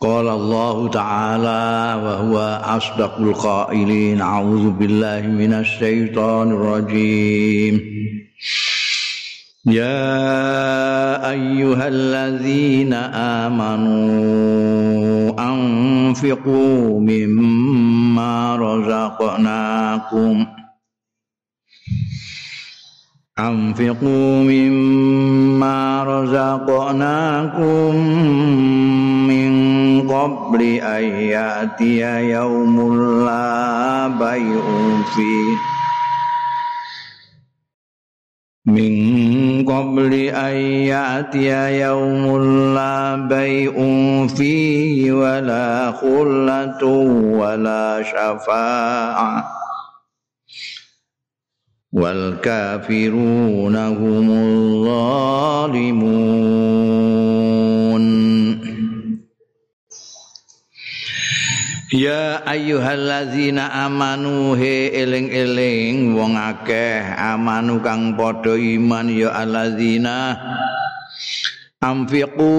قال الله تعالى وهو أصدق القائلين أعوذ بالله من الشيطان الرجيم. يا أيها الذين آمنوا أنفقوا مما رزقناكم. أنفقوا مما رزقناكم قبل أن يأتي يوم لا بيع فيه. من قبل أن يأتي يوم لا بيع فيه ولا خلة ولا شفاعة والكافرون هم الظالمون. Ya ayyuhallazina amanu he eling-eling wong akeh amanu kang padha iman ya allazina amfiqu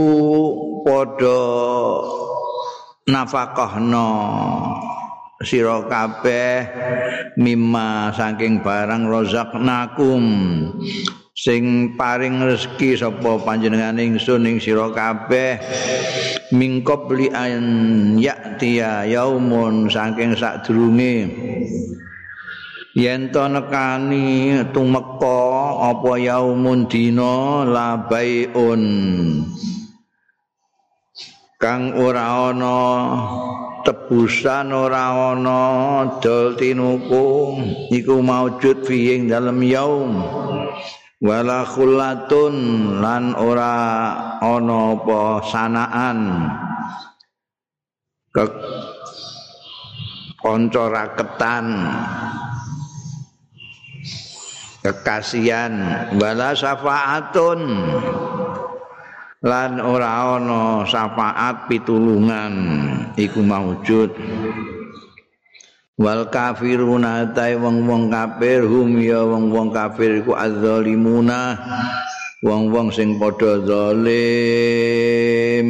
padha nafakahna sira kabeh mimma saking barang rozaknakum sing paring rezeki sapa panjenengan ingsun ing sira kabeh. Mingkop li an yaktia yaumun saking sadurunge. Yen to nekani tumeka apa yaumun dina? Labaiun kang ora ana tebusan ora ana dol tinuku iku maujud fi ing dalem yaum wala khullatun lan ora ana apa sanaan. Ke kanca raketan. Kekasian wala syafaatun lan ora ana syafaat pitulungan. Iku maujud wal kafiruna ta'i wong-wong kafir hum ya wong-wong kafir iku azzalimuna wong-wong sing padha zalim.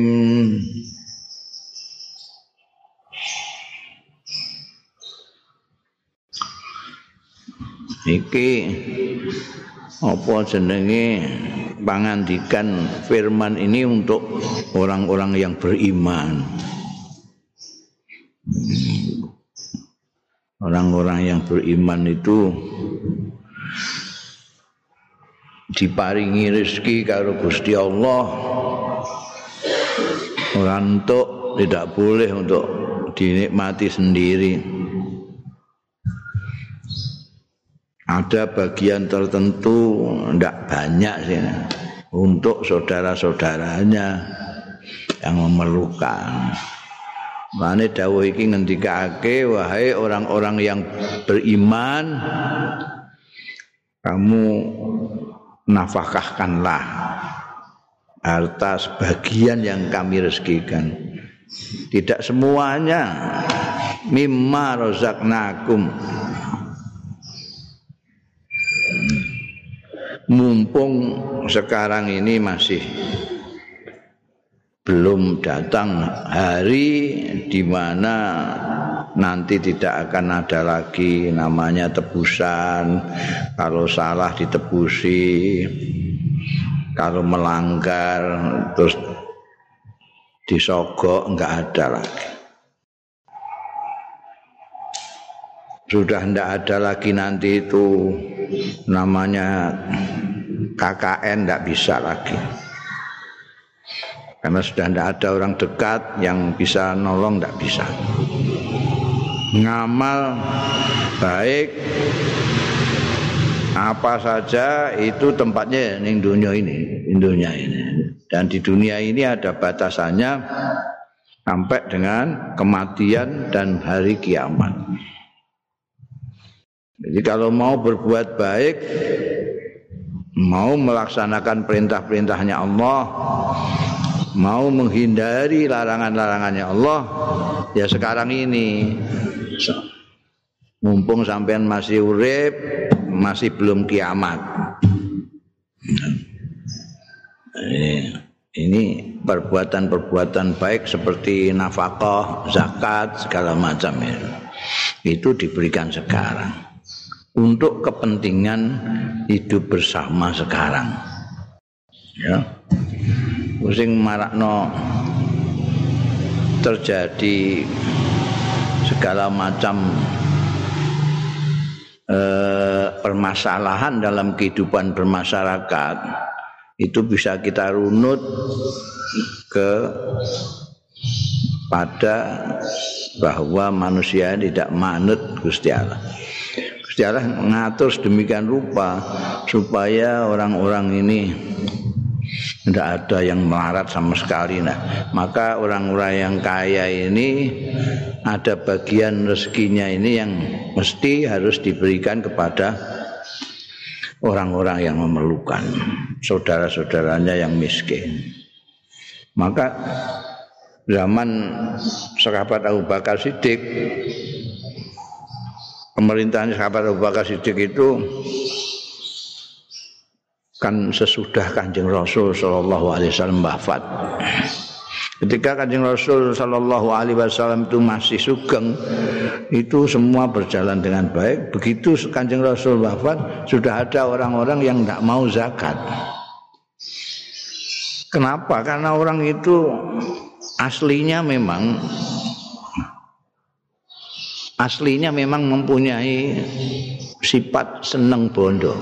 Iki apa jenenge pangandikan firman ini untuk orang-orang yang beriman orang-orang yang beriman itu diparingi rezeki karo Gusti Allah. Orang untuk tidak boleh untuk dinikmati sendiri. Ada bagian tertentu tidak banyak sih. Untuk saudara-saudaranya yang memerlukan. Mane dawuh iki ngendikake wahai orang-orang yang beriman kamu nafkahkanlah harta sebagian yang kami rezekikan. Tidak semuanya mimma rozaknakum mumpung sekarang ini masih belum datang hari di mana nanti tidak akan ada lagi namanya tebusan. Kalau salah ditebusi kalau melanggar terus disogok enggak ada lagi. Sudah enggak ada lagi nanti itu namanya KKN enggak bisa lagi karena sudah tidak ada orang dekat yang bisa nolong tidak bisa. Ngamal baik apa saja itu tempatnya di dunia ini dunia ini. Dan di dunia ini ada batasannya sampai dengan kematian dan hari kiamat. Jadi kalau mau berbuat baik mau melaksanakan perintah-perintahnya Allah mau menghindari larangan-larangannya Allah ya sekarang ini mumpung sampean masih urip masih belum kiamat ini perbuatan-perbuatan baik seperti nafkah, zakat segala macam ya. Itu diberikan sekarang untuk kepentingan hidup bersama sekarang. Ya. Pusing marakno terjadi segala macam eh, permasalahan dalam kehidupan bermasyarakat itu bisa kita runut ke pada bahwa manusia tidak manut Gusti Allah. Gusti Allah mengatur sedemikian rupa supaya orang-orang ini tidak ada yang melarat sama sekali nah maka orang-orang yang kaya ini ada bagian rezekinya ini yang mesti harus diberikan kepada orang-orang yang memerlukan saudara-saudaranya yang miskin. Maka zaman sahabat Abu Bakar Siddiq pemerintahan sahabat Abu Bakar Siddiq itu kan sesudah Kanjeng Rasul sallallahu alaihi wasallam wafat. Ketika Kanjeng Rasul Shallallahu Alaihi Wasallam itu masih sugeng, itu semua berjalan dengan baik. Begitu Kanjeng Rasul wafat, sudah ada orang-orang yang tidak mau zakat. Kenapa? Karena orang itu aslinya memang aslinya memang mempunyai sifat seneng bondo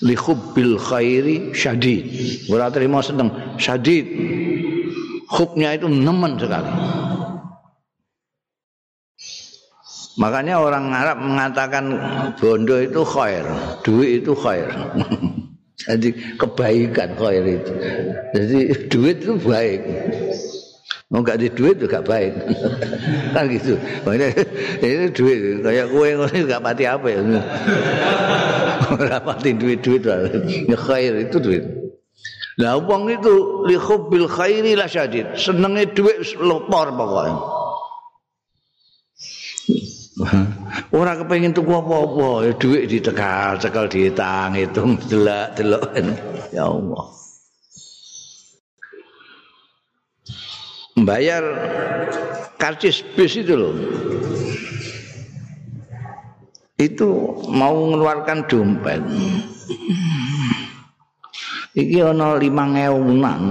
li hubbil khairi syadid. Ora terima seneng, syadid. Hubnya itu nemen sekali. Makanya orang Arab mengatakan bondo itu khair, duit itu khair. Jadi kebaikan khair itu. Jadi duit itu baik. Mau gak di duit juga baik. kan gitu. Makanya ini duit kayak kue ngono gak pati apa ya. Ora pati duit-duit ya khair itu duit. Lah wong itu li hubbil khairi la syadid. Senenge duit lopor pokoknya. Ora kepengin tuku apa-apa, ya duit ditekal, cekal dihitung, hitung, delok, delok. Ya Allah. Bayar karcis bis itu loh. Itu mau mengeluarkan dompet. Iki ana limang ewunan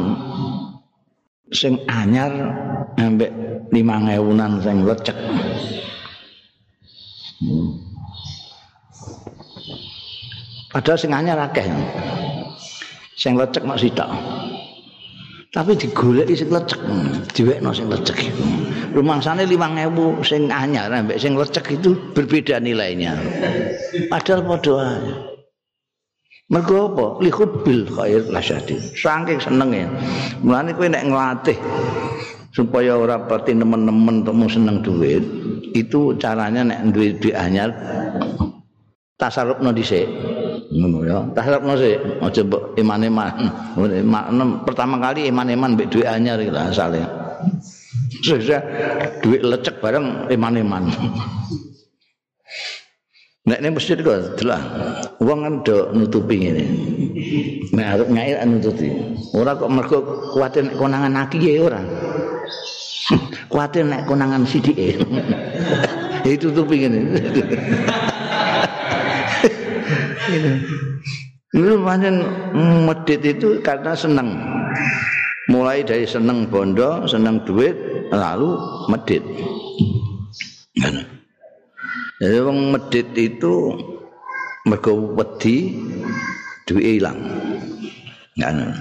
sing anyar ambek limang ewunan sing lecek. Padahal sing anyar akeh. Sing lecek mak sitok tapi digoleki sing lecek diwekno sing lecek iku rumangsane 5000 sing anyar ambek sing lecek itu berbeda nilainya. Padahal padha ae. Mergo apa? Lihud bil khair lasyadi saking senenge. Mulane kowe nek nglatih supaya ora pati nemen-nemen untuk seneng duit itu caranya nek duit duit anyar tasarrufno dhisik ngono ya tasarrufno sik aja mbok iman-iman pertama kali iman-iman mbek duit anyar iki asale susah duit lecek bareng iman-iman Nek ning masjid kok delah. Wong kan do nutupi ngene. Nek arep nyair nutupi. Ora kok mergo kuwatir nek konangan aki ya ora. kuwatir nek konangan sidike. Itu tutupi ngene. Gitu. Itu pancen medit itu karena seneng. Mulai dari seneng bondo, seneng duit, lalu medit. Jadi wong medit itu mergo wedi duit ilang. Kan.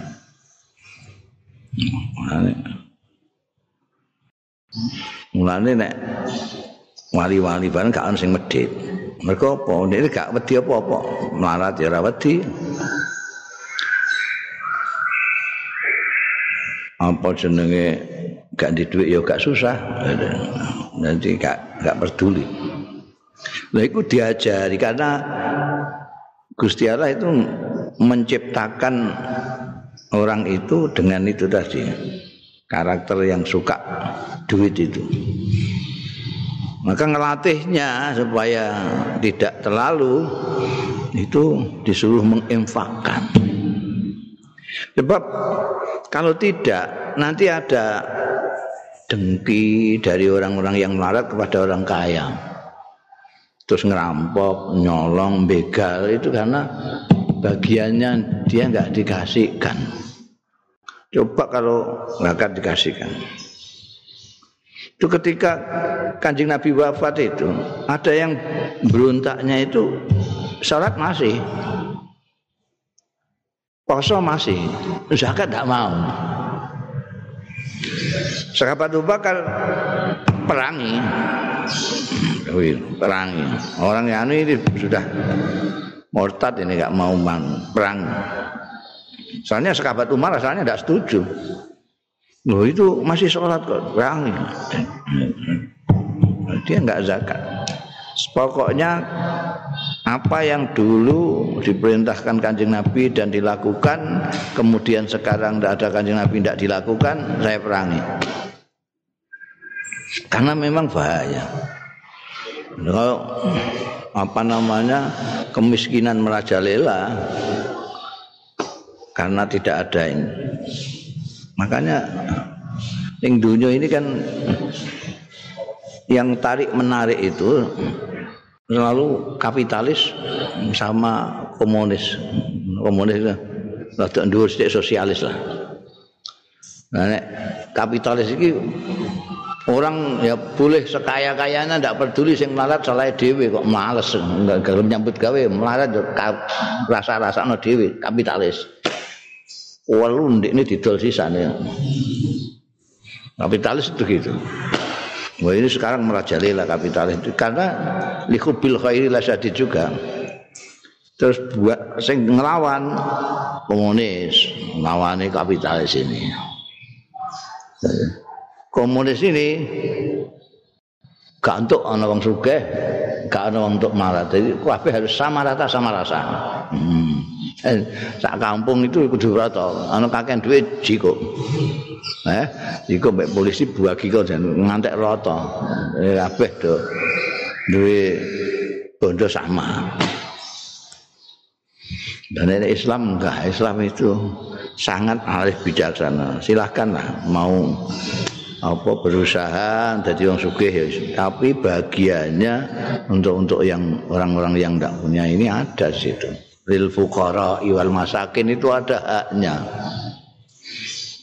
Mulane nek wali-wali bareng gak ono sing medit. Mereka apa? Ini gak wedi apa-apa. Melarat ya ora wedi. Apa jenenge gak di duit ya gak susah. Nanti gak gak peduli. Nah itu diajari karena Gusti Allah itu menciptakan orang itu dengan itu tadi karakter yang suka duit itu. Maka ngelatihnya supaya tidak terlalu itu disuruh menginfakkan. Sebab kalau tidak nanti ada dengki dari orang-orang yang melarat kepada orang kaya. Terus ngerampok, nyolong, begal itu karena bagiannya dia nggak dikasihkan. Coba kalau nggak dikasihkan. Itu ketika kanjeng Nabi wafat itu ada yang berontaknya itu sholat masih, poso masih, zakat tidak mau. Sahabat Abu Bakar perangi, perangi. Orang yang ini sudah murtad ini nggak mau perang. Soalnya sahabat Umar asalnya tidak setuju. Loh itu masih sholat kok berani. Dia enggak zakat. Pokoknya apa yang dulu diperintahkan kanjeng Nabi dan dilakukan, kemudian sekarang tidak ada kanjeng Nabi tidak dilakukan, saya perangi. Karena memang bahaya. Kalau apa namanya kemiskinan merajalela karena tidak ada ini Makanya yang dunia ini kan yang tarik menarik itu selalu kapitalis sama komunis. Komunis itu rada dhuwur sosialis lah. Nah, kapitalis ini orang ya boleh sekaya-kayanya tidak peduli sing melarat salah dhewe kok males gelem nyambut gawe melarat rasa-rasa no dhewe kapitalis. Walu ini didol sisanya kapitalis itu gitu Wah ini sekarang merajalela kapitalis itu karena likubil khairi lasadi juga. Terus buat sing ngelawan komunis, ngelawan kapitalis ini. Komunis ini gak untuk wong sugih, gak untuk marah. Jadi kabeh harus sama rata sama rasa. Hmm. Eh, sak kampung itu kudu rata. Ana kakek duwe jiko. Eh, jiko mbek polisi bagi kok jan ngantek rata. Eh, kabeh do duwe bondo sama. Dan ini Islam enggak, Islam itu sangat arif bijaksana. Silahkanlah mau apa berusaha jadi orang sugih ya. Tapi bagiannya untuk untuk yang orang-orang yang tidak punya ini ada situ. Lil fuqara wal masakin itu ada haknya.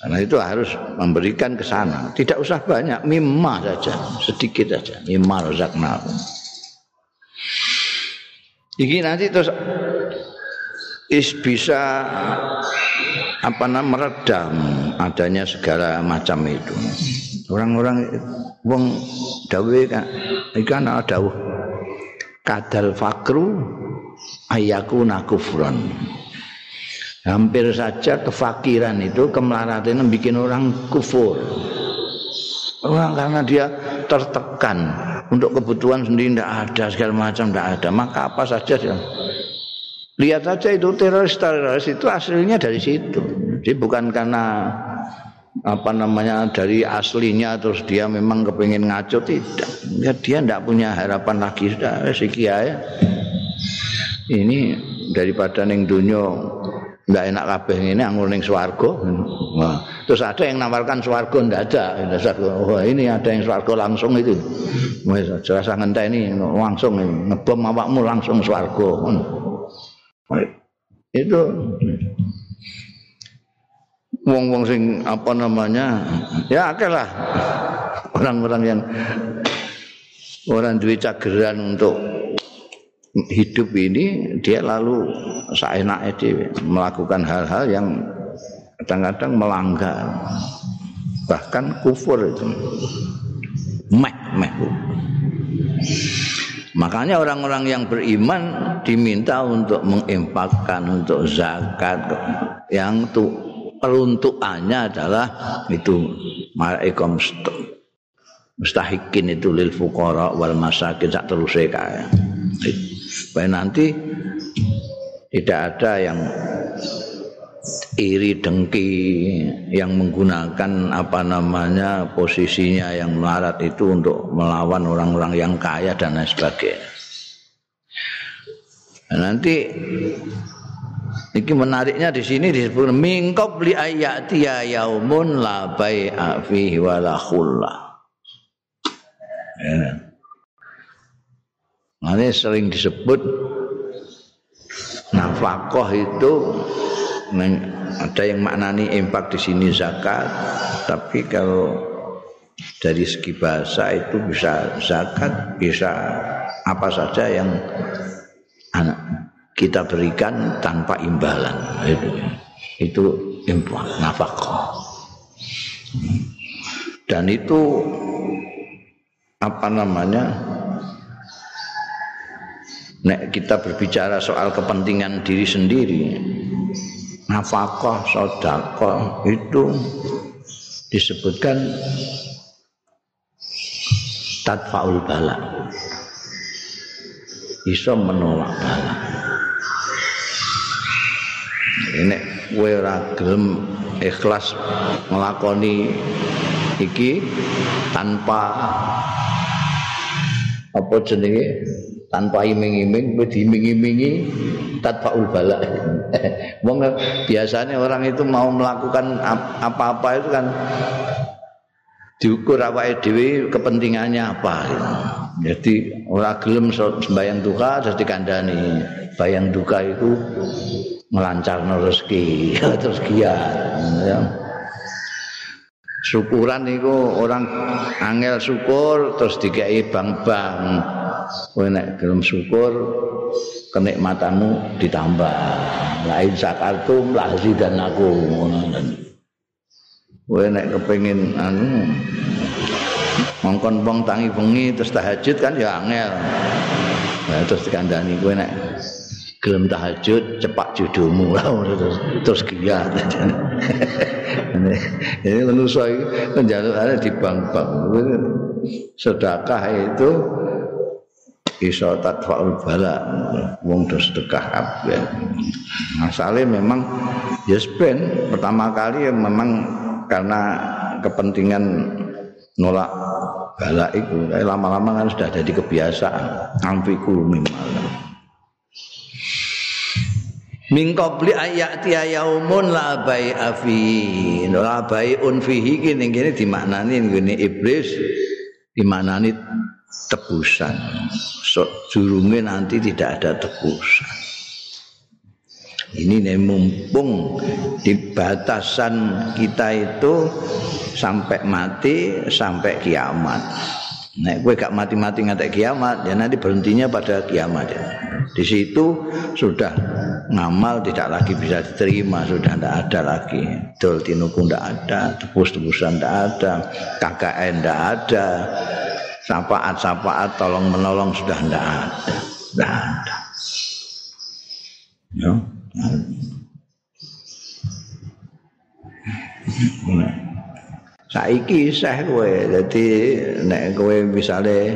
Karena itu harus memberikan ke sana. Tidak usah banyak, mimma saja, sedikit saja. Mimma rozakna. Ini nanti terus is bisa apa namanya meredam adanya segala macam itu. Orang-orang wong dawe kan ikan ada kadal fakru ayaku nakufron hampir saja kefakiran itu kemelaratan bikin orang kufur. Orang karena dia tertekan untuk kebutuhan sendiri tidak ada segala macam tidak ada. Maka apa saja dia. Lihat saja itu teroris teroris itu aslinya dari situ. Jadi bukan karena apa namanya dari aslinya terus dia memang kepingin ngaco tidak. Ya, dia tidak punya harapan lagi. Sudah si kiai ini daripada ning dunia ndak enak kabeh ngene anggur ning swarga. Nah, terus ada yang nawarkan swarga ndak ada. Wah, ini ada yang swarga langsung itu. Wis jelas ngenteni langsung ngebom awakmu langsung swarga. Itu wong-wong sing apa namanya? Ya akeh lah orang-orang yang orang duwe cageran untuk hidup ini dia lalu seenaknya dia melakukan hal-hal yang kadang-kadang melanggar. Bahkan kufur itu. Meh meh makanya orang-orang yang beriman diminta untuk mengimpakkan untuk zakat. Yang tuh peruntukannya adalah itu malaikum mustahikin itu lil fuqara wal masakin sak terusé kae supaya nanti tidak ada yang iri dengki yang menggunakan apa namanya posisinya yang melarat itu untuk melawan orang-orang yang kaya dan lain sebagainya. Nah, nanti Iki menariknya di sini disebut mingkop li ayati ya yaumun la bai'a fihi wala khulla. Ya. Ini sering disebut nafkah itu ada yang maknani impak di sini zakat, tapi kalau dari segi bahasa itu bisa zakat, bisa apa saja yang kita berikan tanpa imbalan. Itu itu infak nafkah. Dan itu apa namanya nek kita berbicara soal kepentingan diri sendiri nafkah sedekah itu disebutkan tadfaul bala. Iso menolak bala. Ini kowe ora gelem ikhlas nglakoni iki tanpa apa jenenge tanpa iming-iming diiming-imingi tatfaul bala wong biasanya orang itu mau melakukan apa-apa itu kan diukur awake dhewe kepentingannya apa. Jadi ora gelem sembayang duka terus dikandani. Bayang duka itu melancarno rezeki, terus giat ya. Syukuran niku orang angel syukur terus dikai bang-bang. Kowe nek gelem syukur kenikmatanmu ditambah. Lain sakartum lahzi dan aku ngono. Kowe nek kepengin anu mongkon wong tangi bengi terus tahajud kan ya angel. Nah, terus dikandani kowe nek gelem tahajud cepat lah terus terus giat. Ini manusia ini penjalukane di bank-bank. Sedekah itu iso tatfaul bala wong do sedekah kabeh. Masale memang ya ben pertama kali ya memang karena kepentingan nolak bala itu lama-lama kan sudah jadi kebiasaan amfiku mimal min qabli yaumun la bai'a fi. La bai'un fihi kene kene dimaknani ngene iblis dimaknani tebusan jurunge nanti tidak ada tebusan ini nih mumpung di batasan kita itu sampai mati sampai kiamat. Nek gue gak mati-mati ngatek kiamat ya nanti berhentinya pada kiamat ya. Di situ sudah ngamal tidak lagi bisa diterima, sudah tidak ada lagi. Dol tinuku tidak ada, tebus-tebusan tidak ada, KKN tidak ada, sapaat-sapaat tolong menolong sudah tidak ada. Tidak ada. Ya. Saiki isih kowe dadi nek kowe misale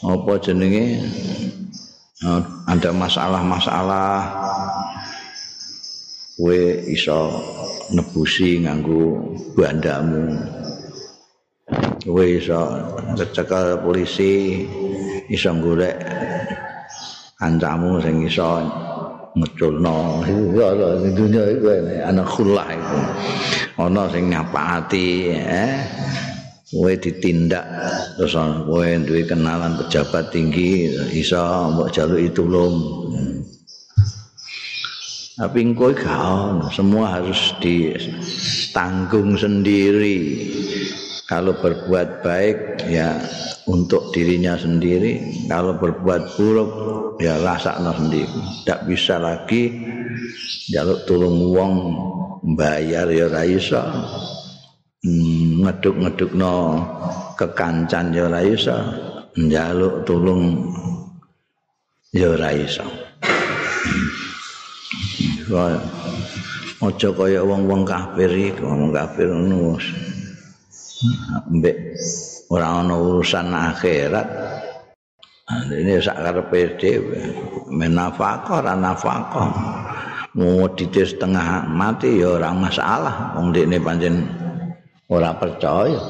apa jenenge ada masalah-masalah kowe iso nebusi nganggo bandamu kowe iso cekel polisi iso golek kancamu sing iso ngeculno di dunia itu ana khullah itu ana sing nyapaati eh kowe ditindak terus kowe duwe kenalan pejabat tinggi iso mbok jaluki tulung. Tapi engkau gak semua harus ditanggung sendiri kalau berbuat baik ya untuk dirinya sendiri. Kalau berbuat buruk ya rasakno sendiri. Tidak bisa lagi jaluk tulung wong bayar ya ra iso. Hmm, ngeduk-ngedukno kekancan ya ra iso. Njaluk tulung ya ra iso. Ojo kaya wong-wong kafir iki, wong kafir ngono. Mbek ora ana urusan akhirat ini sak karepe dhewe. Menafaqah ora nafaqah mau dites setengah mati ya ora masalah. Wong dekne pancen ora percaya.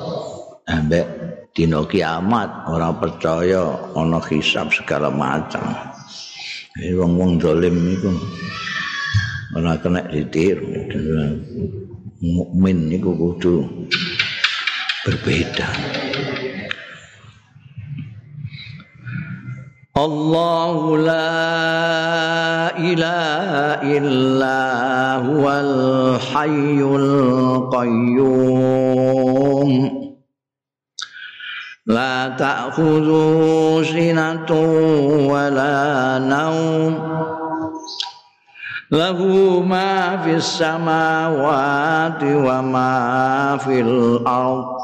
Ambek dina kiamat ora percaya ana hisab segala macam. Ini wong-wong zalim iku ora kena ditiru. Mukmin niku kudu berbeda. Allahu la ilaha illa huwal hayyul qayyum La ta'khudhu sinatun wa la nawm له ما في السماوات وما في الأرض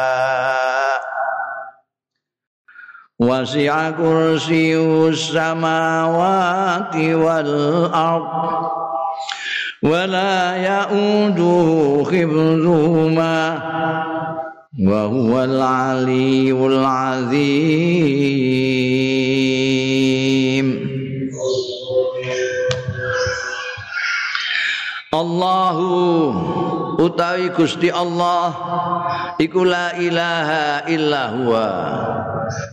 وسع كرسي السماوات والأرض ولا يؤوده حفظهما وهو العلي العظيم. Allahu utawi Gusti Allah iku la ilaha illa huwa.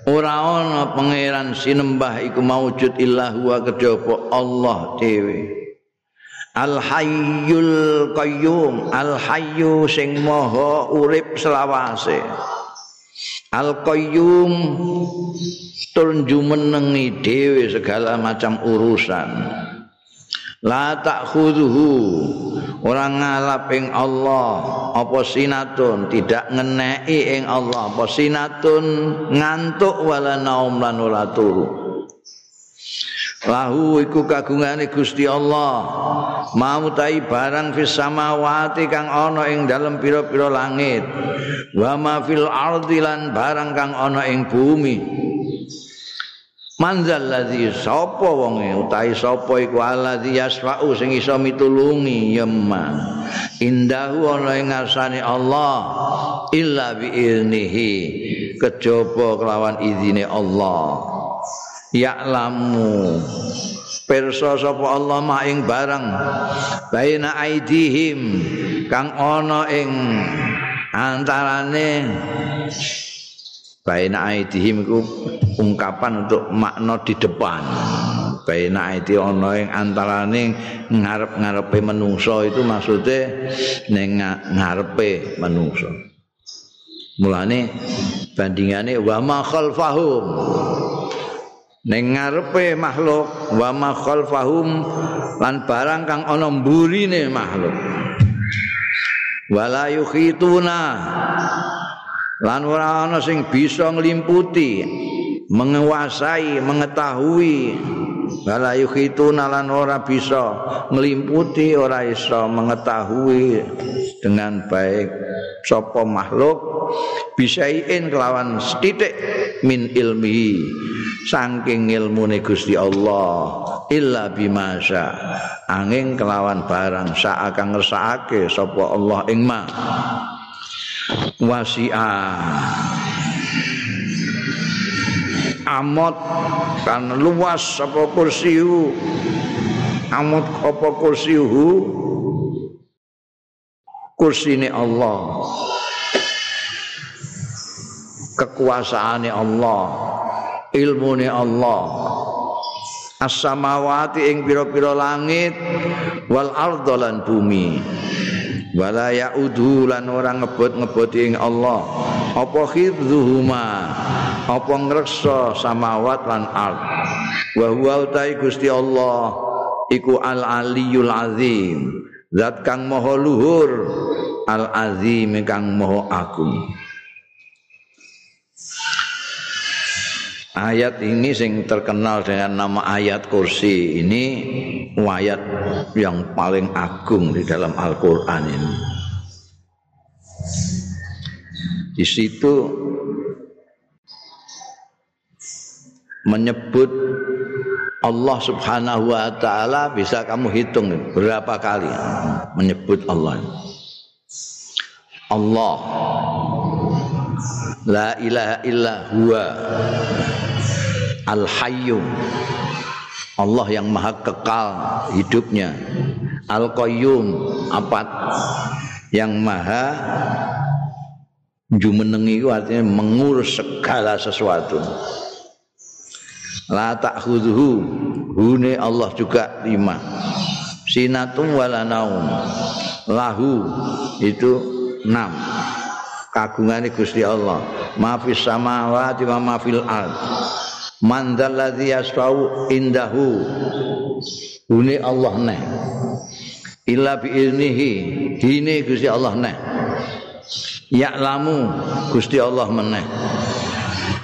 Ora ana pangeran sinembah iku maujud illa huwa kejaba Allah dhewe. Al Hayyul Qayyum Al Hayyu sing maha urip selawase. Al Qayyum tur jumenengi dhewe segala macam urusan. La ta'khudhuhu ora ngalap ing Allah apa sinatun? Tidak ngeneki ing Allah apa sinatun? Ngantuk wala naum lan ora turu. Lahu iku kagungane Gusti Allah. Mau tai barang fis samawati kang ana ing dalem pira-pira langit. Wa ma fil ardi lan barang kang ana ing bumi Manzal ladzi sapa wonge utahe sapa iku alladzi yasfa'u sing iso mitulungi yemma indahu ana ing ngarsane Allah illa bi iznihi kejaba kelawan izine Allah. Ya'lamu pirsa sapa Allah ma ing barang baina aidihim kang ana ing antarane baina aidihim iku ungkapan untuk makna di depan. Baina aidi ana ing antarane ngarep-ngarepe menungso itu maksudnya ning ngarepe menungso. Mulane bandingane wa ma khalfahum. Ning ngarepe makhluk wa ma khalfahum lan barang kang ana mburine makhluk. Wala yukhituna lan ora ana sing bisa nglimputi menguasai mengetahui. Wala yukhituna lan ora bisa nglimputi ora iso mengetahui dengan baik sapa makhluk. Bisain kelawan setitik min ilmi saking ilmune Gusti Allah illa bimasya angin kelawan barang sak akan ngersakake sapa Allah ing wasi'a amot kan luas apa kursiu amot apa kursiuhu kursine Allah. Kekuasaane Allah. Ilmune Allah. As-samawati ing pira-pira langit wal ardh lan bumi wala yaudu lan ora ngebot-ngebot ing Allah. Apa khidzuhuma? Apa ngreksa samawat lan ard? Wa huwa utai Gusti Allah iku al aliyul azim. Zat kang maha luhur al azim kang maha agung ayat ini sing terkenal dengan nama ayat kursi ini ayat yang paling agung di dalam Al-Quran ini. Di situ menyebut Allah Subhanahu wa taala bisa kamu hitung berapa kali menyebut Allah. Allah. La ilaha illa huwa Al Hayyu Allah yang maha kekal hidupnya. Al Qayyum apat yang maha jumenengi itu artinya mengurus segala sesuatu. La ta'khudhu hune Allah juga lima. Sinatun wala naum. Lahu itu enam. Kagungan Gusti Allah. Mafis samawati wa mafil ard man dzalladzi yasfau indahu. Hune Allah neh. Illa bi iznihi dine Gusti Allah neh. Ya'lamu Gusti Allah meneh.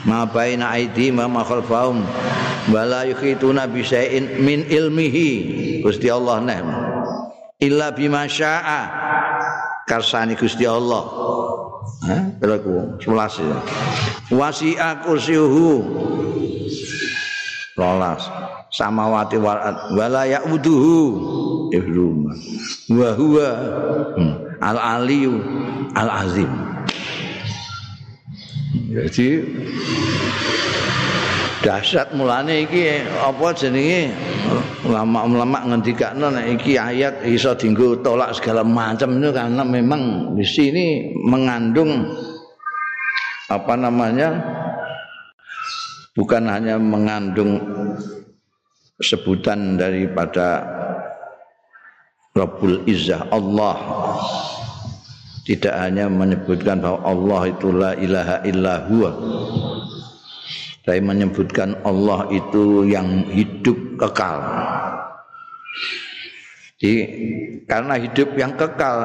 Ma baina aidi ma ma khalfahum wala yukhituna bi syai'in min ilmihi. Gusti Allah neh. Illa bima syaa. Karsani Gusti Allah. Ha berlaku 11 ya. Wasi'a kursiuhu rolas samawati wal wala ya'uduhu. Ihruma wa huwa. Hmm, al aliyu al azim jadi dahsyat mulane iki apa jenenge? Ulama-ulama ngendikane nek iki ayat iso dienggo tolak segala macam itu karena memang di sini mengandung apa namanya bukan hanya mengandung sebutan daripada Rabbul Izzah Allah. Tidak hanya menyebutkan bahwa Allah itu la ilaha illa huwa. Tapi menyebutkan Allah itu yang hidup kekal. Jadi, karena hidup yang kekal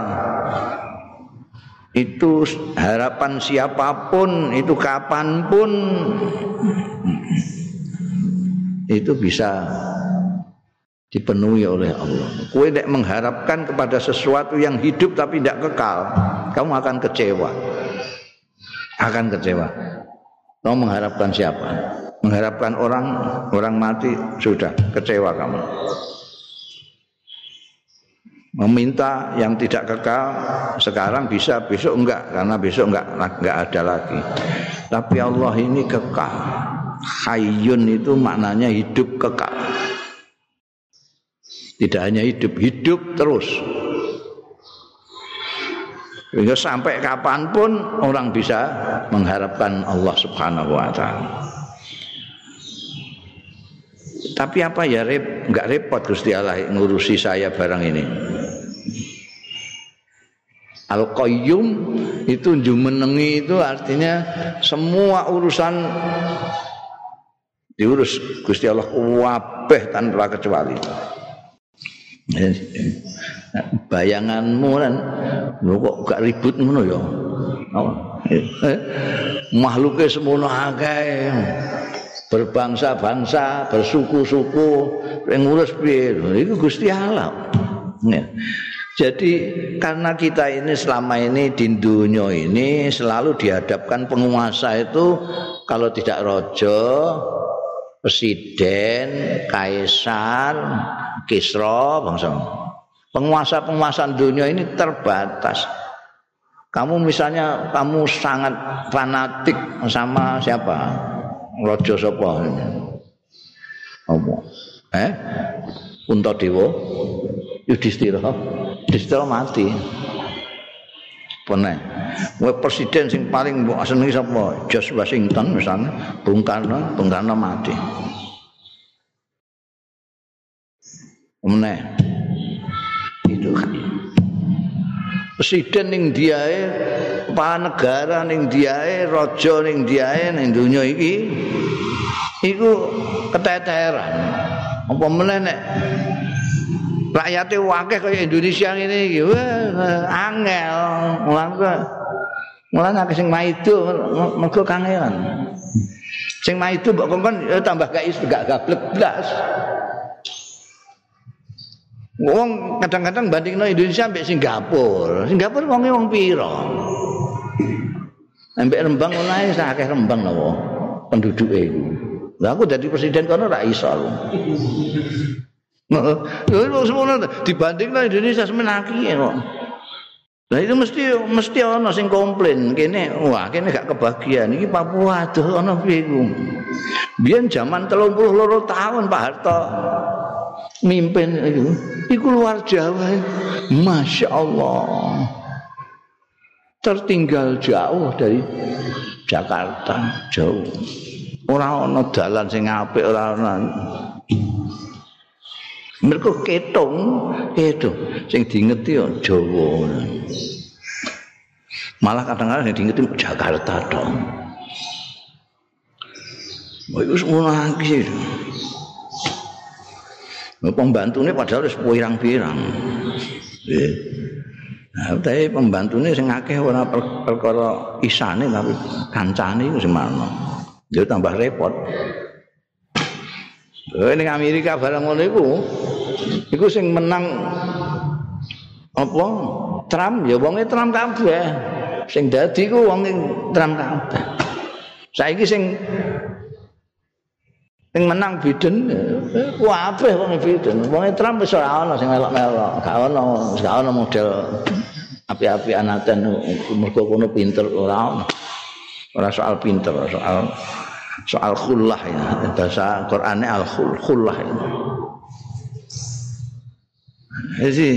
itu harapan siapa pun itu kapan pun itu bisa dipenuhi oleh Allah. Kue tidak mengharapkan kepada sesuatu yang hidup tapi tidak kekal, kamu akan kecewa. Akan kecewa. Kamu mengharapkan siapa? Mengharapkan orang orang mati sudah kecewa kamu. Meminta yang tidak kekal sekarang bisa besok enggak karena besok enggak enggak ada lagi. Tapi Allah ini kekal. Hayyun itu maknanya hidup kekal. Tidak hanya hidup, hidup terus. Sehingga sampai kapan pun orang bisa mengharapkan Allah Subhanahu wa taala. Tapi apa ya rep, enggak repot Gusti Allah ngurusi saya barang ini. Al Qayyum itu jumenengi itu artinya semua urusan diurus. Gusti Allah kabeh tanpa kecuali. bayanganmu kan kok gak ribut ngono ya? Eh, makhluke semono akeh. Berbangsa-bangsa bersuku-suku yang ngurus piye? Itu Gusti Allah jadi karena kita ini selama ini di dunia ini selalu dihadapkan penguasa itu kalau tidak rojo presiden, kaisar, kisra, bangsa. Penguasa-penguasa dunia ini terbatas. Kamu misalnya kamu sangat fanatik sama siapa? Raja sapa? Apa? Eh? Untadewa? Yudhistira. Yudhistira mati. Pernah. Wah presiden sing paling mbok senengi sapa? George Washington misalnya, Bung Karno, Bung Karno mati. Meneh. Itu kan. Presiden ning diae, kepala negara ning diae, raja ning diae ning donya iki iku keteteran. Apa meneh nek rakyate wakeh kaya Indonesia ngene iki angel mulan mulan akeh sing maido mergo kangelan sing maido mbok kongkon tambah gak iso gak gablek blas Wong kadang-kadang bandingno Indonesia sampai Singapura. Singapura wonge wong pira? Sampai Rembang mulai akeh Rembang lho penduduke. Lah aku jadi presiden kono ora iso. Lho semono dibandingno Indonesia semenaki kok. Lah itu mesti mesti ana sing komplain kene wah kene gak kebagian iki Papua aduh ana piye iku. Biyen zaman 32 tahun Pak Harto mimpin itu iku luar Jawa. Masya Allah. Tertinggal jauh dari Jakarta, jauh. Ora ana dalan sing apik ora ana Mereka ketung, ketung. Sing diingeti ya Jawa. Malah kadang-kadang yang diingeti Jakarta dong. Oh, itu semua lagi. Pembantunya padahal harus pirang-pirang. Nah, tapi pembantunya sing akeh ora per perkara isane tapi kancane iku semana. Dia tambah repot. Oh, ini Amerika barang ngono iku. Iku sing menang apa? Trump ya wonge Trump kabeh. Sing dadi ku wong Trump kabeh. Saiki sing sing menang Biden kabeh wong Biden. Wong Trump wis ora ana sing melok-melok. Gak ana, gak ana model api-api anaten mergo kono pinter ora ana. Ora soal pinter, soal soal khullah ya bahasa Qur'ane al khullah ya. Jadi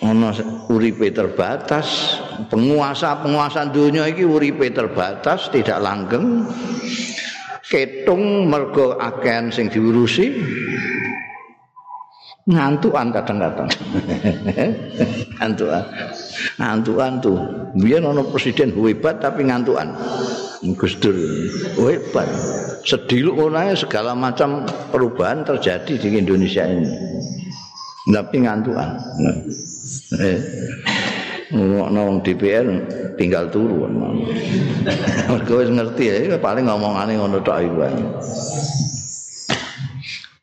ono uripe terbatas, penguasa-penguasa dunia iki uripe terbatas, tidak langgeng. Ketung mergo akehan sing diurusi. Ngantukan kadang-kadang. ngantukan. Ngantukan tuh. Biar ono presiden hebat tapi ngantukan. Gus Dur hebat. Sediluk orangnya segala macam perubahan terjadi di Indonesia ini. Tapi ngantukan. Eh. Ngomong DPR tinggal turun. Mereka ngerti ya, paling ngomongane ngono tok iku.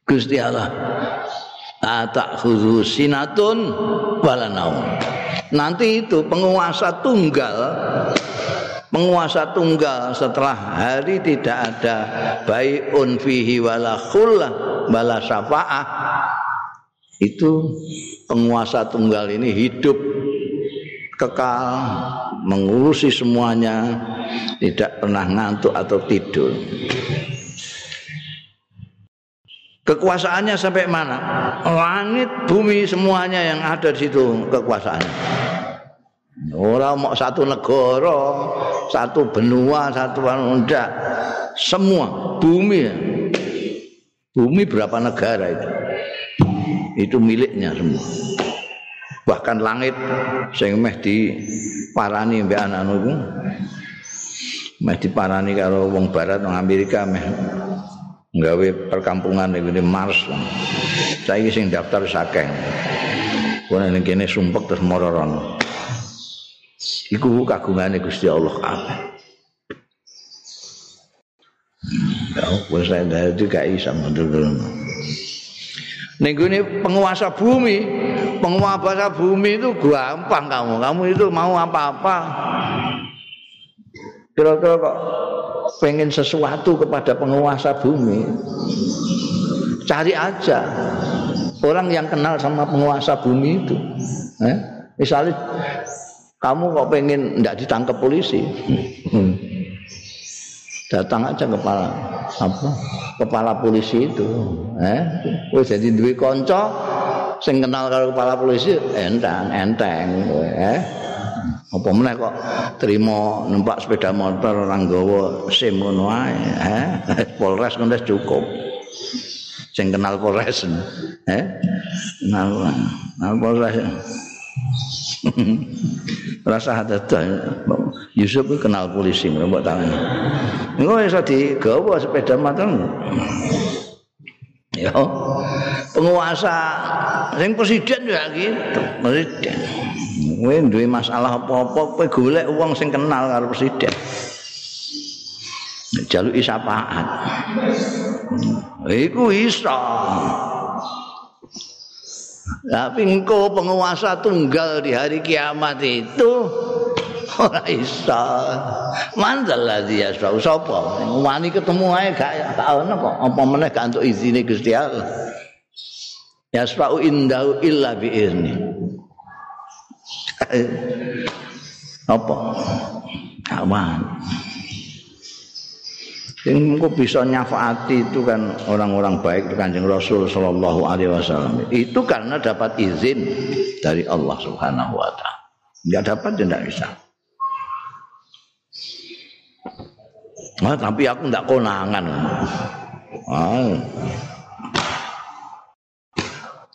Gusti Allah tak khuzu sinatun wala Nanti itu penguasa tunggal penguasa tunggal setelah hari tidak ada baiun fihi wala khullah wala syafa'ah. Itu penguasa tunggal ini hidup kekal mengurusi semuanya tidak pernah ngantuk atau tidur. Kekuasaannya sampai mana? Langit bumi semuanya yang ada di situ kekuasaannya Ora mau satu negara, satu benua, satu enggak. Semua bumi. Bumi berapa negara itu? Itu miliknya semua. Bahkan langit sing meh di parani mbek anak niku. Meh diparani karo wong barat wong Amerika meh nggawe perkampungan di Mars. Saiki sing daftar sakeng. Kuwi ning kene sumpek terus mororon. Iku kagungane Gusti Allah kabeh. Ya, wis dadi gak iso mundur. Ning penguasa bumi, penguasa bumi itu gampang kamu. Kamu itu mau apa-apa. Kira-kira kok pengen sesuatu kepada penguasa bumi. Cari aja orang yang kenal sama penguasa bumi itu. Eh? Misalnya kamu kok pengen tidak ditangkap polisi? Hmm. datang aja kepala apa kepala polisi itu eh? Wis jadi duwe kanca sing kenal karo kepala polisi enteng enteng eh? Apa meneh kok terima numpak sepeda motor orang gawa SIM ngono ae eh? Polres ngono cukup. Sing kenal Polres eh? Nah, nah Polres rasa ada Yusuf kenal polisi mbok tangan engko iso digawa sepeda motor ya penguasa sing presiden ya gitu presiden. Kowe duwe masalah apa-apa kowe golek wong sing kenal karo presiden. Jaluk isapaat iku iso Tapi engkau penguasa tunggal di hari kiamat itu? Ora iso. Mandal ladzi yasau sapa wani ketemu ae gak ono kok. Apa meneh gak untuk izine Gusti Allah? Yasau indahu illa bi izni apa? Kawan yang kok bisa nyafaati itu kan orang-orang baik kanjeng Rasul Shallallahu Alaihi Wasallam. Itu karena dapat izin dari Allah Subhanahu Wa Taala. Nggak dapat ya tidak bisa. Ah, tapi aku tidak konangan. Ah.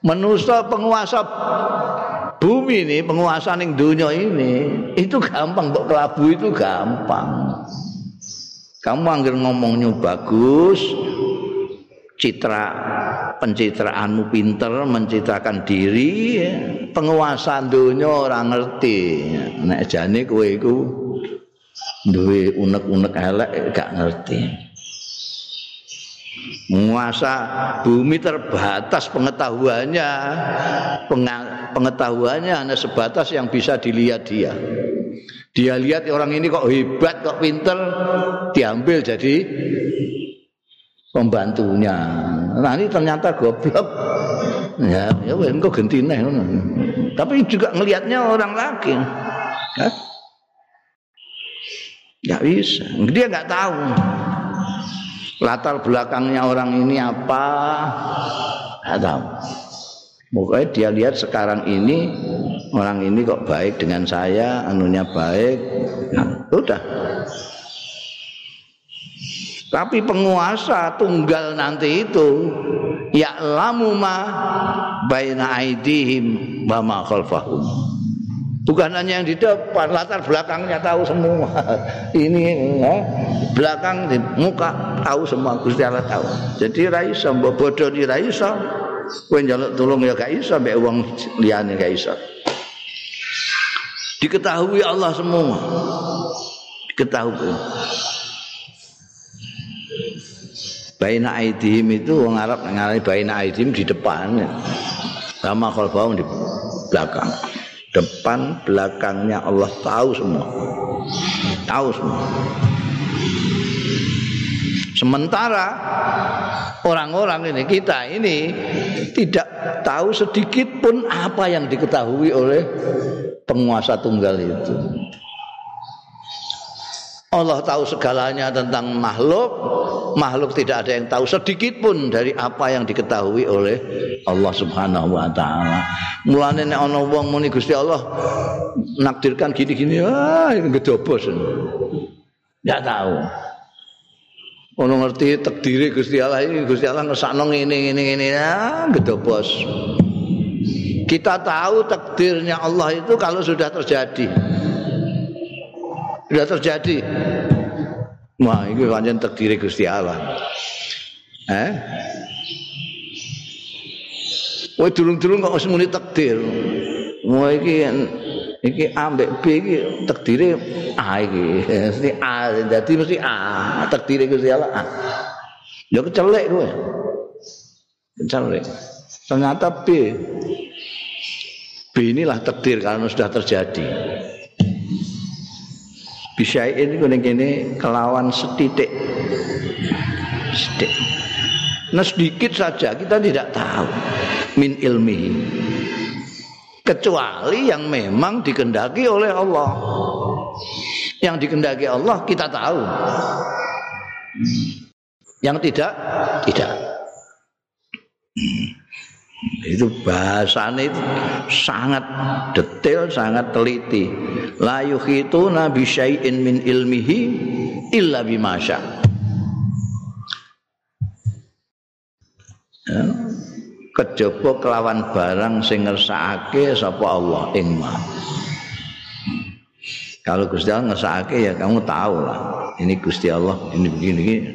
menusa penguasa bumi ini penguasa ning dunia ini itu gampang untuk kelabu itu gampang kamu anggere ngomongnya bagus, citra pencitraanmu pinter, mencitrakan diri, penguasa dunia orang ngerti. Nek jane kowe iku duwe unek-unek elek gak ngerti. Menguasa bumi terbatas pengetahuannya, pengetahuannya hanya sebatas yang bisa dilihat dia. Dia lihat orang ini kok hebat, kok pinter, diambil jadi pembantunya. Nah ini ternyata goblok. Ya, ya wes engko gentine Tapi juga ngelihatnya orang lagi. Ya. Gak bisa. Dia nggak tahu latar belakangnya orang ini apa. Gak tahu. Pokoknya dia lihat sekarang ini orang ini kok baik dengan saya, anunya baik. Nah, udah. Tapi penguasa tunggal nanti itu ya lamu ma baina aidihim wa ma khalfahum. Bukan hanya yang di depan, latar belakangnya tahu semua. Ini ya, belakang di muka tahu semua Gusti Allah tahu. Jadi raisa bodoh di raisa kowe njaluk tulung ya gak iso mbek wong liyane gak iso. Diketahui Allah semua. Diketahui. Baina aidihim itu wong Arab ngarani baina aidihim di depan. Sama khalfahum di belakang. Depan belakangnya Allah tahu semua. Tahu semua. Sementara orang-orang ini kita ini tidak tahu sedikit pun apa yang diketahui oleh penguasa tunggal itu. Allah tahu segalanya tentang makhluk, makhluk tidak ada yang tahu sedikit pun dari apa yang diketahui oleh Allah Subhanahu wa taala. Mulane nek ana wong muni Gusti Allah nakdirkan gini-gini, ah gedobos. Enggak tahu. ono ngerti takdire Gusti Allah ini Gusti Allah ngesakno ngene ngene ngene ya gedobos kita tahu takdirnya Allah itu kalau sudah terjadi sudah terjadi wah ini pancen takdire Gusti Allah eh Woi durung-durung kok muni takdir. Wah iki iki A mbek B iki takdire A iki. Mesti A dadi mesti A. Takdire Gusti Allah A. Ya kecelek kowe. Kecelek. Ternyata B. B inilah takdir karena sudah terjadi. Bisa ini kuning ini kelawan setitik. Setitik. Nah sedikit saja kita tidak tahu min ilmi kecuali yang memang dikendaki oleh Allah. Yang dikendaki Allah kita tahu. Yang tidak tidak. Itu bahasanya itu sangat detail, sangat teliti. La yukhituna bi syai'in min ilmihi illa bima Ya kejaba kelawan barang sing ngersakake sapa Allah ing Kalau Gusti Allah ngersakake ya kamu tahu lah. Ini Gusti Allah, ini begini begini.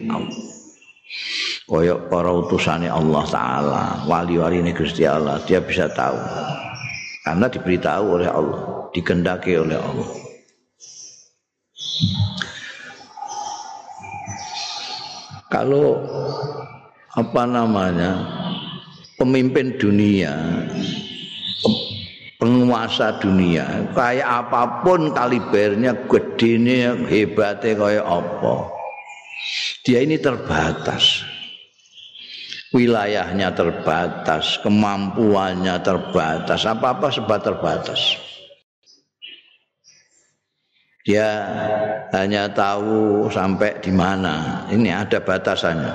Koyok para utusannya Allah Ta'ala Wali-wali ini Gusti Allah Dia bisa tahu. Karena diberitahu oleh Allah Dikendaki oleh Allah. Kalau Apa namanya pemimpin dunia penguasa dunia kayak apa pun kalibernya gedene hebatnya kayak apa dia ini terbatas. Wilayahnya terbatas kemampuannya terbatas apa-apa sebab terbatas. Dia hanya tahu sampai di mana. Ini ada batasannya.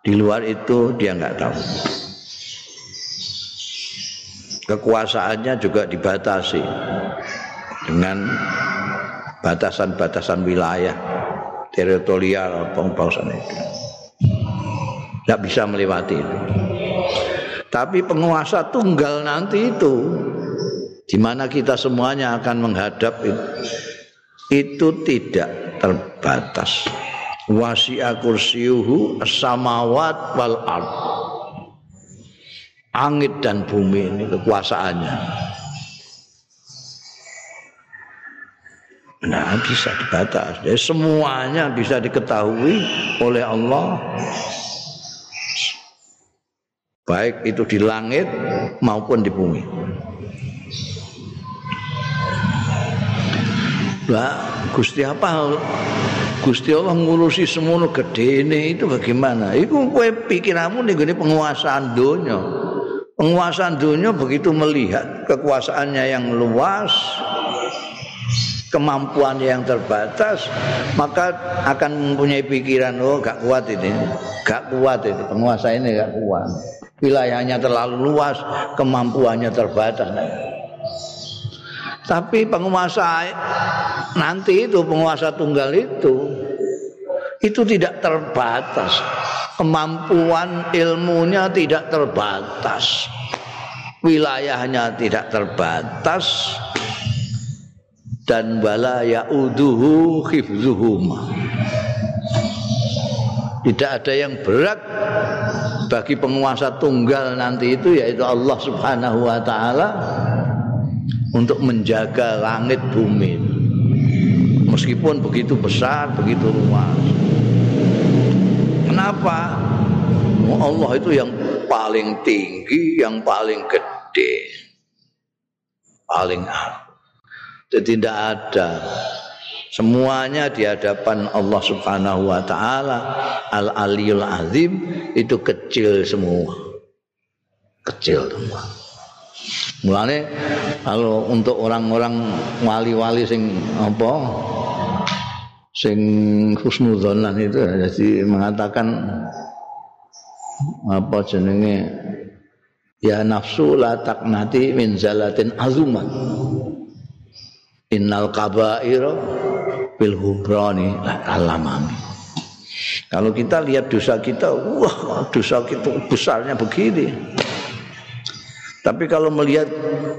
Di luar itu dia nggak tahu. Kekuasaannya juga dibatasi dengan batasan-batasan wilayah teritorial pengpausan itu. Tidak bisa melewati itu. Tapi penguasa tunggal nanti itu, di mana kita semuanya akan menghadap itu, itu tidak terbatas. Wasi'a kursiyuhu samawat wal ard Angit dan bumi ini kekuasaannya. Nah bisa dibatas. Jadi semuanya bisa diketahui oleh Allah. Baik itu di langit maupun di bumi. Lah, Gusti apa? Gusti Allah ngurusi semono gedene itu bagaimana? Iku kowe pikiranmu ning penguasaan dunia. penguasa dunia begitu melihat kekuasaannya yang luas kemampuan yang terbatas maka akan mempunyai pikiran oh gak kuat ini gak kuat ini penguasa ini gak kuat. Wilayahnya terlalu luas kemampuannya terbatas. Tapi penguasa nanti itu penguasa tunggal itu itu tidak terbatas. Kemampuan ilmunya tidak terbatas. Wilayahnya tidak terbatas dan wala yauduhu khifzuhuma tidak ada yang berat bagi penguasa tunggal nanti itu yaitu Allah Subhanahu wa taala untuk menjaga langit bumi meskipun begitu besar begitu luas Kenapa? Allah itu yang paling tinggi, yang paling gede. Paling Jadi tidak ada semuanya di hadapan Allah Subhanahu wa taala Al Aliyul Azim itu kecil semua. Kecil semua. Mulane kalau untuk orang-orang wali-wali sing apa sing husnudzonan itu jadi mengatakan apa jenenge ya nafsu la taknati min zalatin azuman innal kabair bil hubrani alamami kalau kita lihat dosa kita wah dosa kita besarnya begini tapi kalau melihat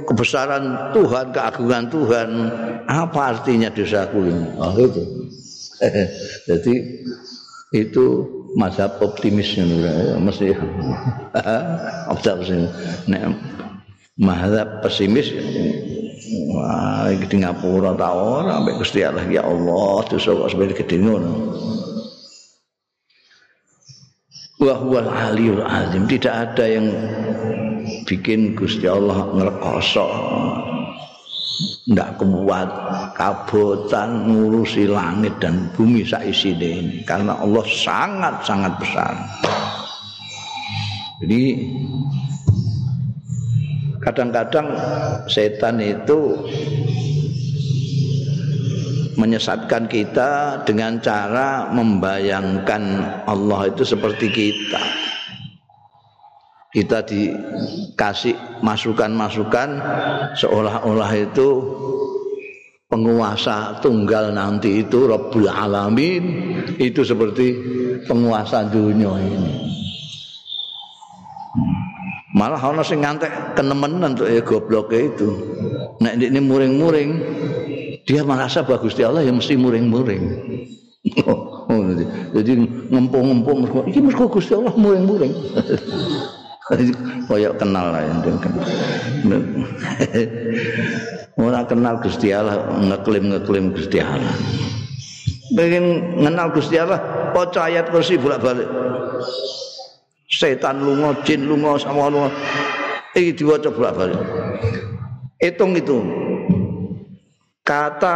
kebesaran Tuhan, keagungan Tuhan, apa artinya dosaku ini? Oh itu. Jadi itu mazhab optimisnya mesti optimis nek mazhab pesimis wah di Ngapura ta ora ambek Gusti Allah. Ya Allah dosa kok sampai gede ngono. Wa huwal aliyul azim. Tidak ada yang bikin Gusti Allah ngrekoso ndak kuat kabotan ngurusi langit dan bumi saisi ini karena Allah sangat sangat besar. Jadi kadang-kadang setan itu menyesatkan kita dengan cara membayangkan Allah itu seperti kita. Kita dikasih masukan-masukan seolah-olah itu penguasa tunggal nanti itu Rabbul Alamin. Itu seperti penguasa dunia ini malah ana sing ngantek kenemenan tuh ya goblok itu nek ini muring-muring dia merasa bagus di Allah ya mesti muring-muring oh, jadi ngempung-ngempung ini mesti Gusti Allah muring-muring koyok kenal lah yang Ora kenal Gusti Allah, ngeklaim-ngeklaim Gusti Allah. Pengen kenal Gusti Allah, baca ayat kursi bolak-balik. Setan lunga, jin lunga, sama lunga. Iki diwaca bolak-balik. Hitung itu. Kata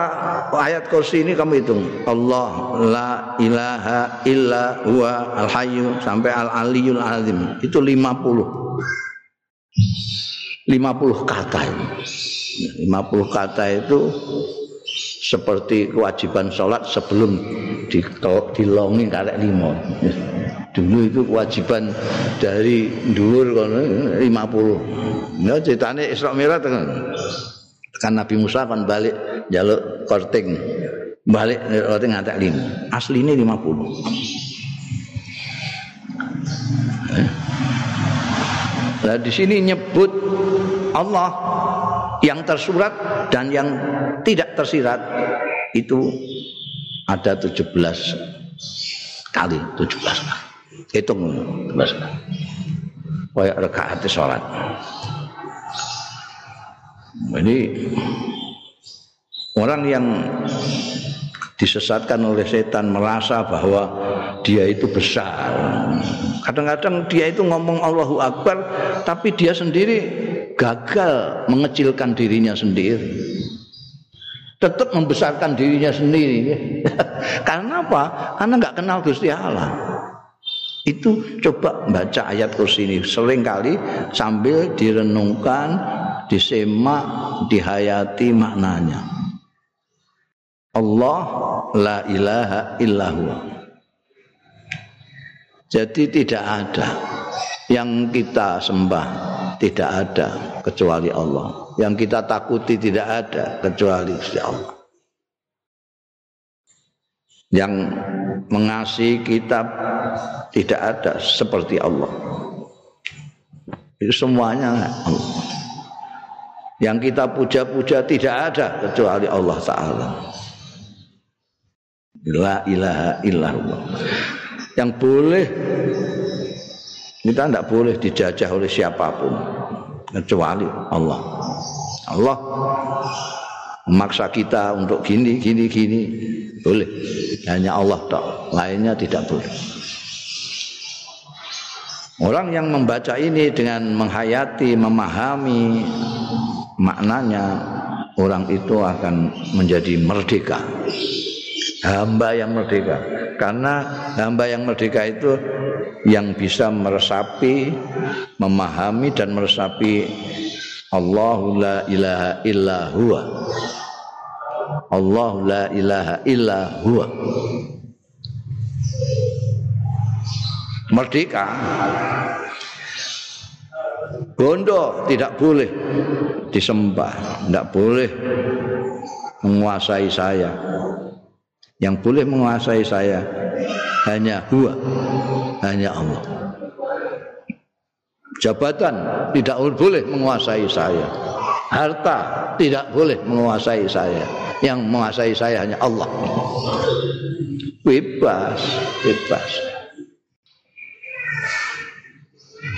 ayat kursi ini kamu hitung. Allah la ilaha illa huwa al hayyu sampai al aliyul azim. Itu 50. 50 kata ini. 50 kata itu seperti kewajiban sholat sebelum dilongi karek limo. Dulu itu kewajiban dari dulur kono 50. Nah ceritanya Isra Mi'raj kan Nabi Musa kan balik jaluk korting balik korting ngatek lima asli ini 50 eh? Nah di sini nyebut Allah yang tersurat dan yang tidak tersirat itu ada 17 kali 17 kali. Hitung 17 kali. Kayak rekaat sholat. Jadi orang yang disesatkan oleh setan merasa bahwa dia itu besar. Kadang-kadang dia itu ngomong Allahu Akbar tapi dia sendiri gagal mengecilkan dirinya sendiri. Tetap membesarkan dirinya sendiri. Karena apa? Karena nggak kenal Gusti Allah. Itu coba baca ayat kursi ini sering kali sambil direnungkan, disemak, dihayati maknanya. Allah la ilaha illahu. Jadi tidak ada yang kita sembah tidak ada kecuali Allah. Yang kita takuti tidak ada kecuali Allah. Yang mengasihi kita tidak ada seperti Allah. Itu semuanya Allah. Yang kita puja-puja tidak ada kecuali Allah Ta'ala. La ilaha illallah. Yang boleh kita tidak boleh dijajah oleh siapa pun. Kecuali Allah. Allah memaksa kita untuk gini gini gini. Boleh. Hanya Allah tak lainnya tidak boleh. Orang yang membaca ini dengan menghayati memahami maknanya orang itu akan menjadi merdeka. Hamba yang merdeka karena hamba yang merdeka itu yang bisa meresapi memahami dan meresapi Allahu la ilaha illa huwa. Allah la ilaha illa huwa. Merdeka. Bondo tidak boleh disembah tidak boleh menguasai saya yang boleh menguasai saya hanya huwa hanya Allah. Jabatan tidak boleh menguasai saya. Harta tidak boleh menguasai saya. Yang menguasai saya hanya Allah. Bebas bebas.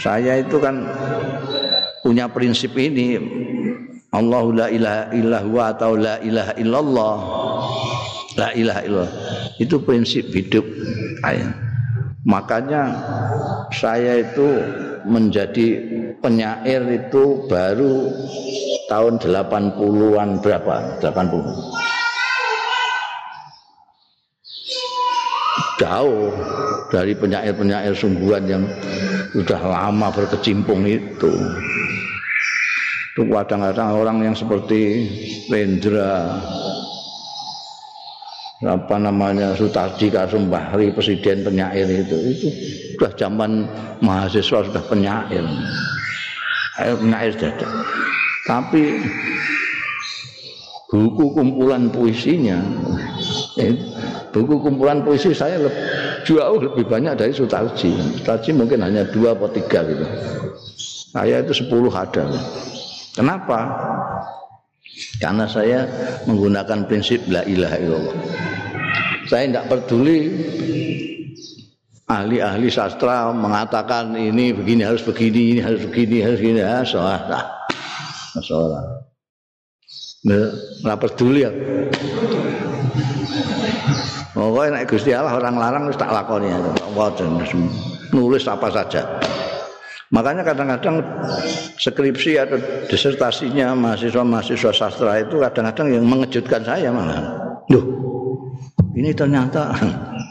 Saya itu kan punya prinsip ini. Allahu la ilaha atau la ilaha illallah la ilaha illallah itu prinsip hidup saya makanya saya itu menjadi penyair itu baru tahun 80-an berapa? 80. Jauh dari penyair-penyair sungguhan yang sudah lama berkecimpung itu. Itu kadang-kadang orang yang seperti Rendra, apa namanya Sutarji Kasumbahri presiden penyair itu. Itu sudah zaman mahasiswa sudah penyair. Ayo penyair sudah tapi buku kumpulan puisinya eh, buku kumpulan puisi saya lebih, jauh lebih banyak dari Sutarji Sutarji mungkin hanya dua atau tiga gitu. Saya itu sepuluh ada. Kenapa karena saya menggunakan prinsip la ilaha illallah. Saya tidak peduli ahli-ahli sastra mengatakan ini begini harus begini, ini harus begini, harus begini. Ya, soal nah, soal. Nggak peduli ya. Pokoknya nek Gusti Allah orang larang wis tak lakoni. Nulis apa saja. Makanya kadang-kadang skripsi atau disertasinya mahasiswa-mahasiswa sastra itu kadang-kadang yang mengejutkan saya malah. Duh, ini ternyata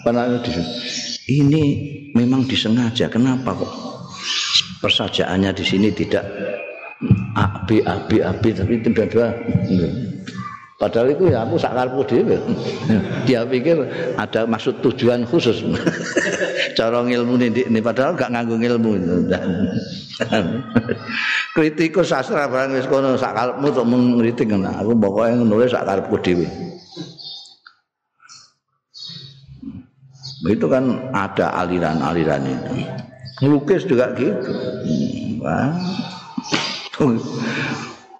ini memang disengaja. Kenapa kok persajaannya di sini tidak A B A B A B tapi tiba-tiba Padahal itu ya aku sakarpu dhewe. Dia pikir ada maksud tujuan khusus. Cara ngilmu ini padahal gak nganggo ilmu. Kritikus sastra barang wis kono sakarepmu untuk mengkritik nah, aku pokoknya nulis sakarepku dhewe. Itu kan ada aliran-aliran itu. Lukis juga gitu. Wah.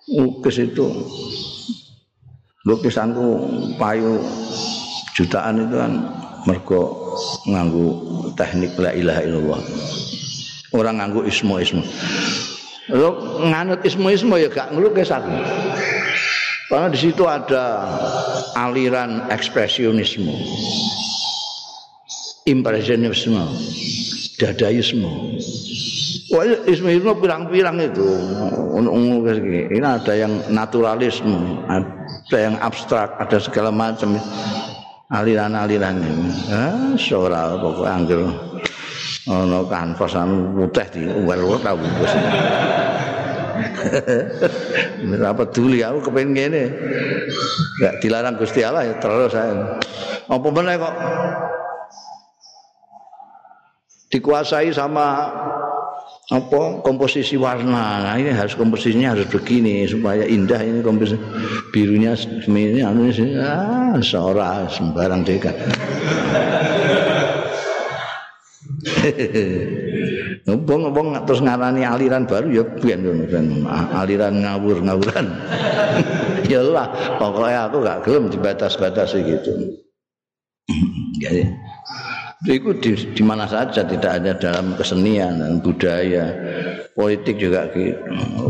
Lukis itu lukisanku payu jutaan itu kan mergo nganggu teknik la ilaha illallah. Orang nganggu ismo ismo lo nganut ismo ismo ya gak ngelukis aku. Karena di situ ada aliran ekspresionisme impresionisme dadaisme Wah, isme isme pirang-pirang itu. Ini ada yang naturalisme, ada yang abstrak, ada segala macam aliran-aliran ini. Ah, sora pokoknya anggil ono kanvas anu putih di uwel-uwel tau bungkus. Ora peduli aku kepengin ngene. Enggak dilarang Gusti Allah ya terus saya. Apa meneh kok dikuasai sama apa? Komposisi warna. Nah ini harus komposisinya harus begini supaya indah ini komposisi. Birunya ini anu ah seorang sembarang deka ngobong ngobong terus ngarani aliran baru ya biar aliran ngawur ngawuran. Ya lah pokoknya aku gak gelem dibatas-batasi gitu. Jadi itu di, di mana saja tidak ada dalam kesenian dan budaya. Politik juga gitu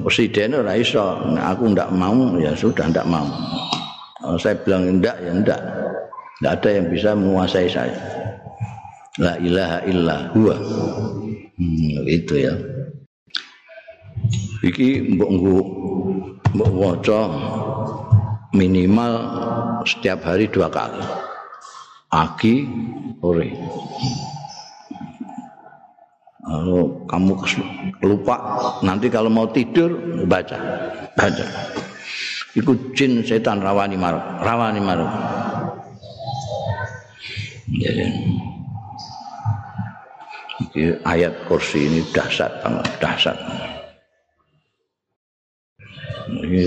presiden ora iso. Aku ndak mau ya sudah ndak mau. Kalau saya bilang ndak ya ndak. Ndak ada yang bisa menguasai saya. La ilaha illa huwa. Hmm, itu ya. Iki mbok mbok waca minimal setiap hari dua kali pagi sore. Kalau kamu lupa nanti kalau mau tidur baca, baca. Ikut jin setan rawani maruk, rawani maruk. Ya, ya. ayat kursi ini dahsyat banget, dahsyat. Ini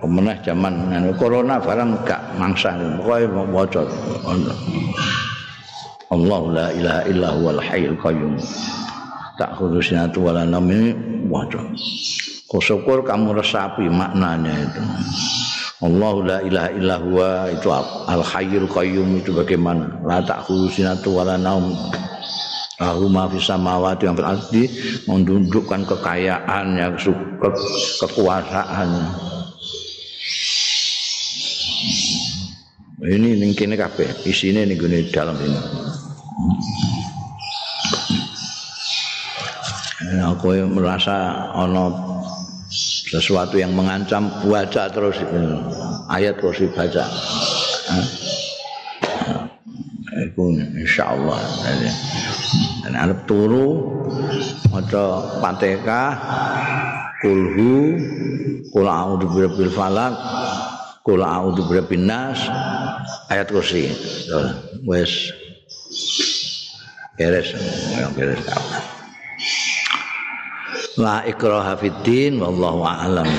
kemenah zaman anu corona barang gak mangsa. Pokoke maca. Allah la ilaha illa huwal hayyul qayyum. Tak khususnya wala nam ini waca syukur kamu resapi maknanya itu. Allah la ilaha illa huwa itu al hayyul qayyum itu bagaimana? La tak khususnya wala nam. Lahu ma fis samawati yang berarti mendudukkan kekayaan yang ke, kekuasaan. Ini ning kene kabeh, isine ning gone dalam ini. Nah, aku merasa ana sesuatu yang mengancam baca terus ayat terus dibaca. Iku insyaallah. Dan arep turu maca Fatihah kulhu kul a'udzu birabbil falaq kul a'udzu birabbin nas ayat kursi. Wes. Beres. Yang beres. La ikraha fiddin wallahu a'lam.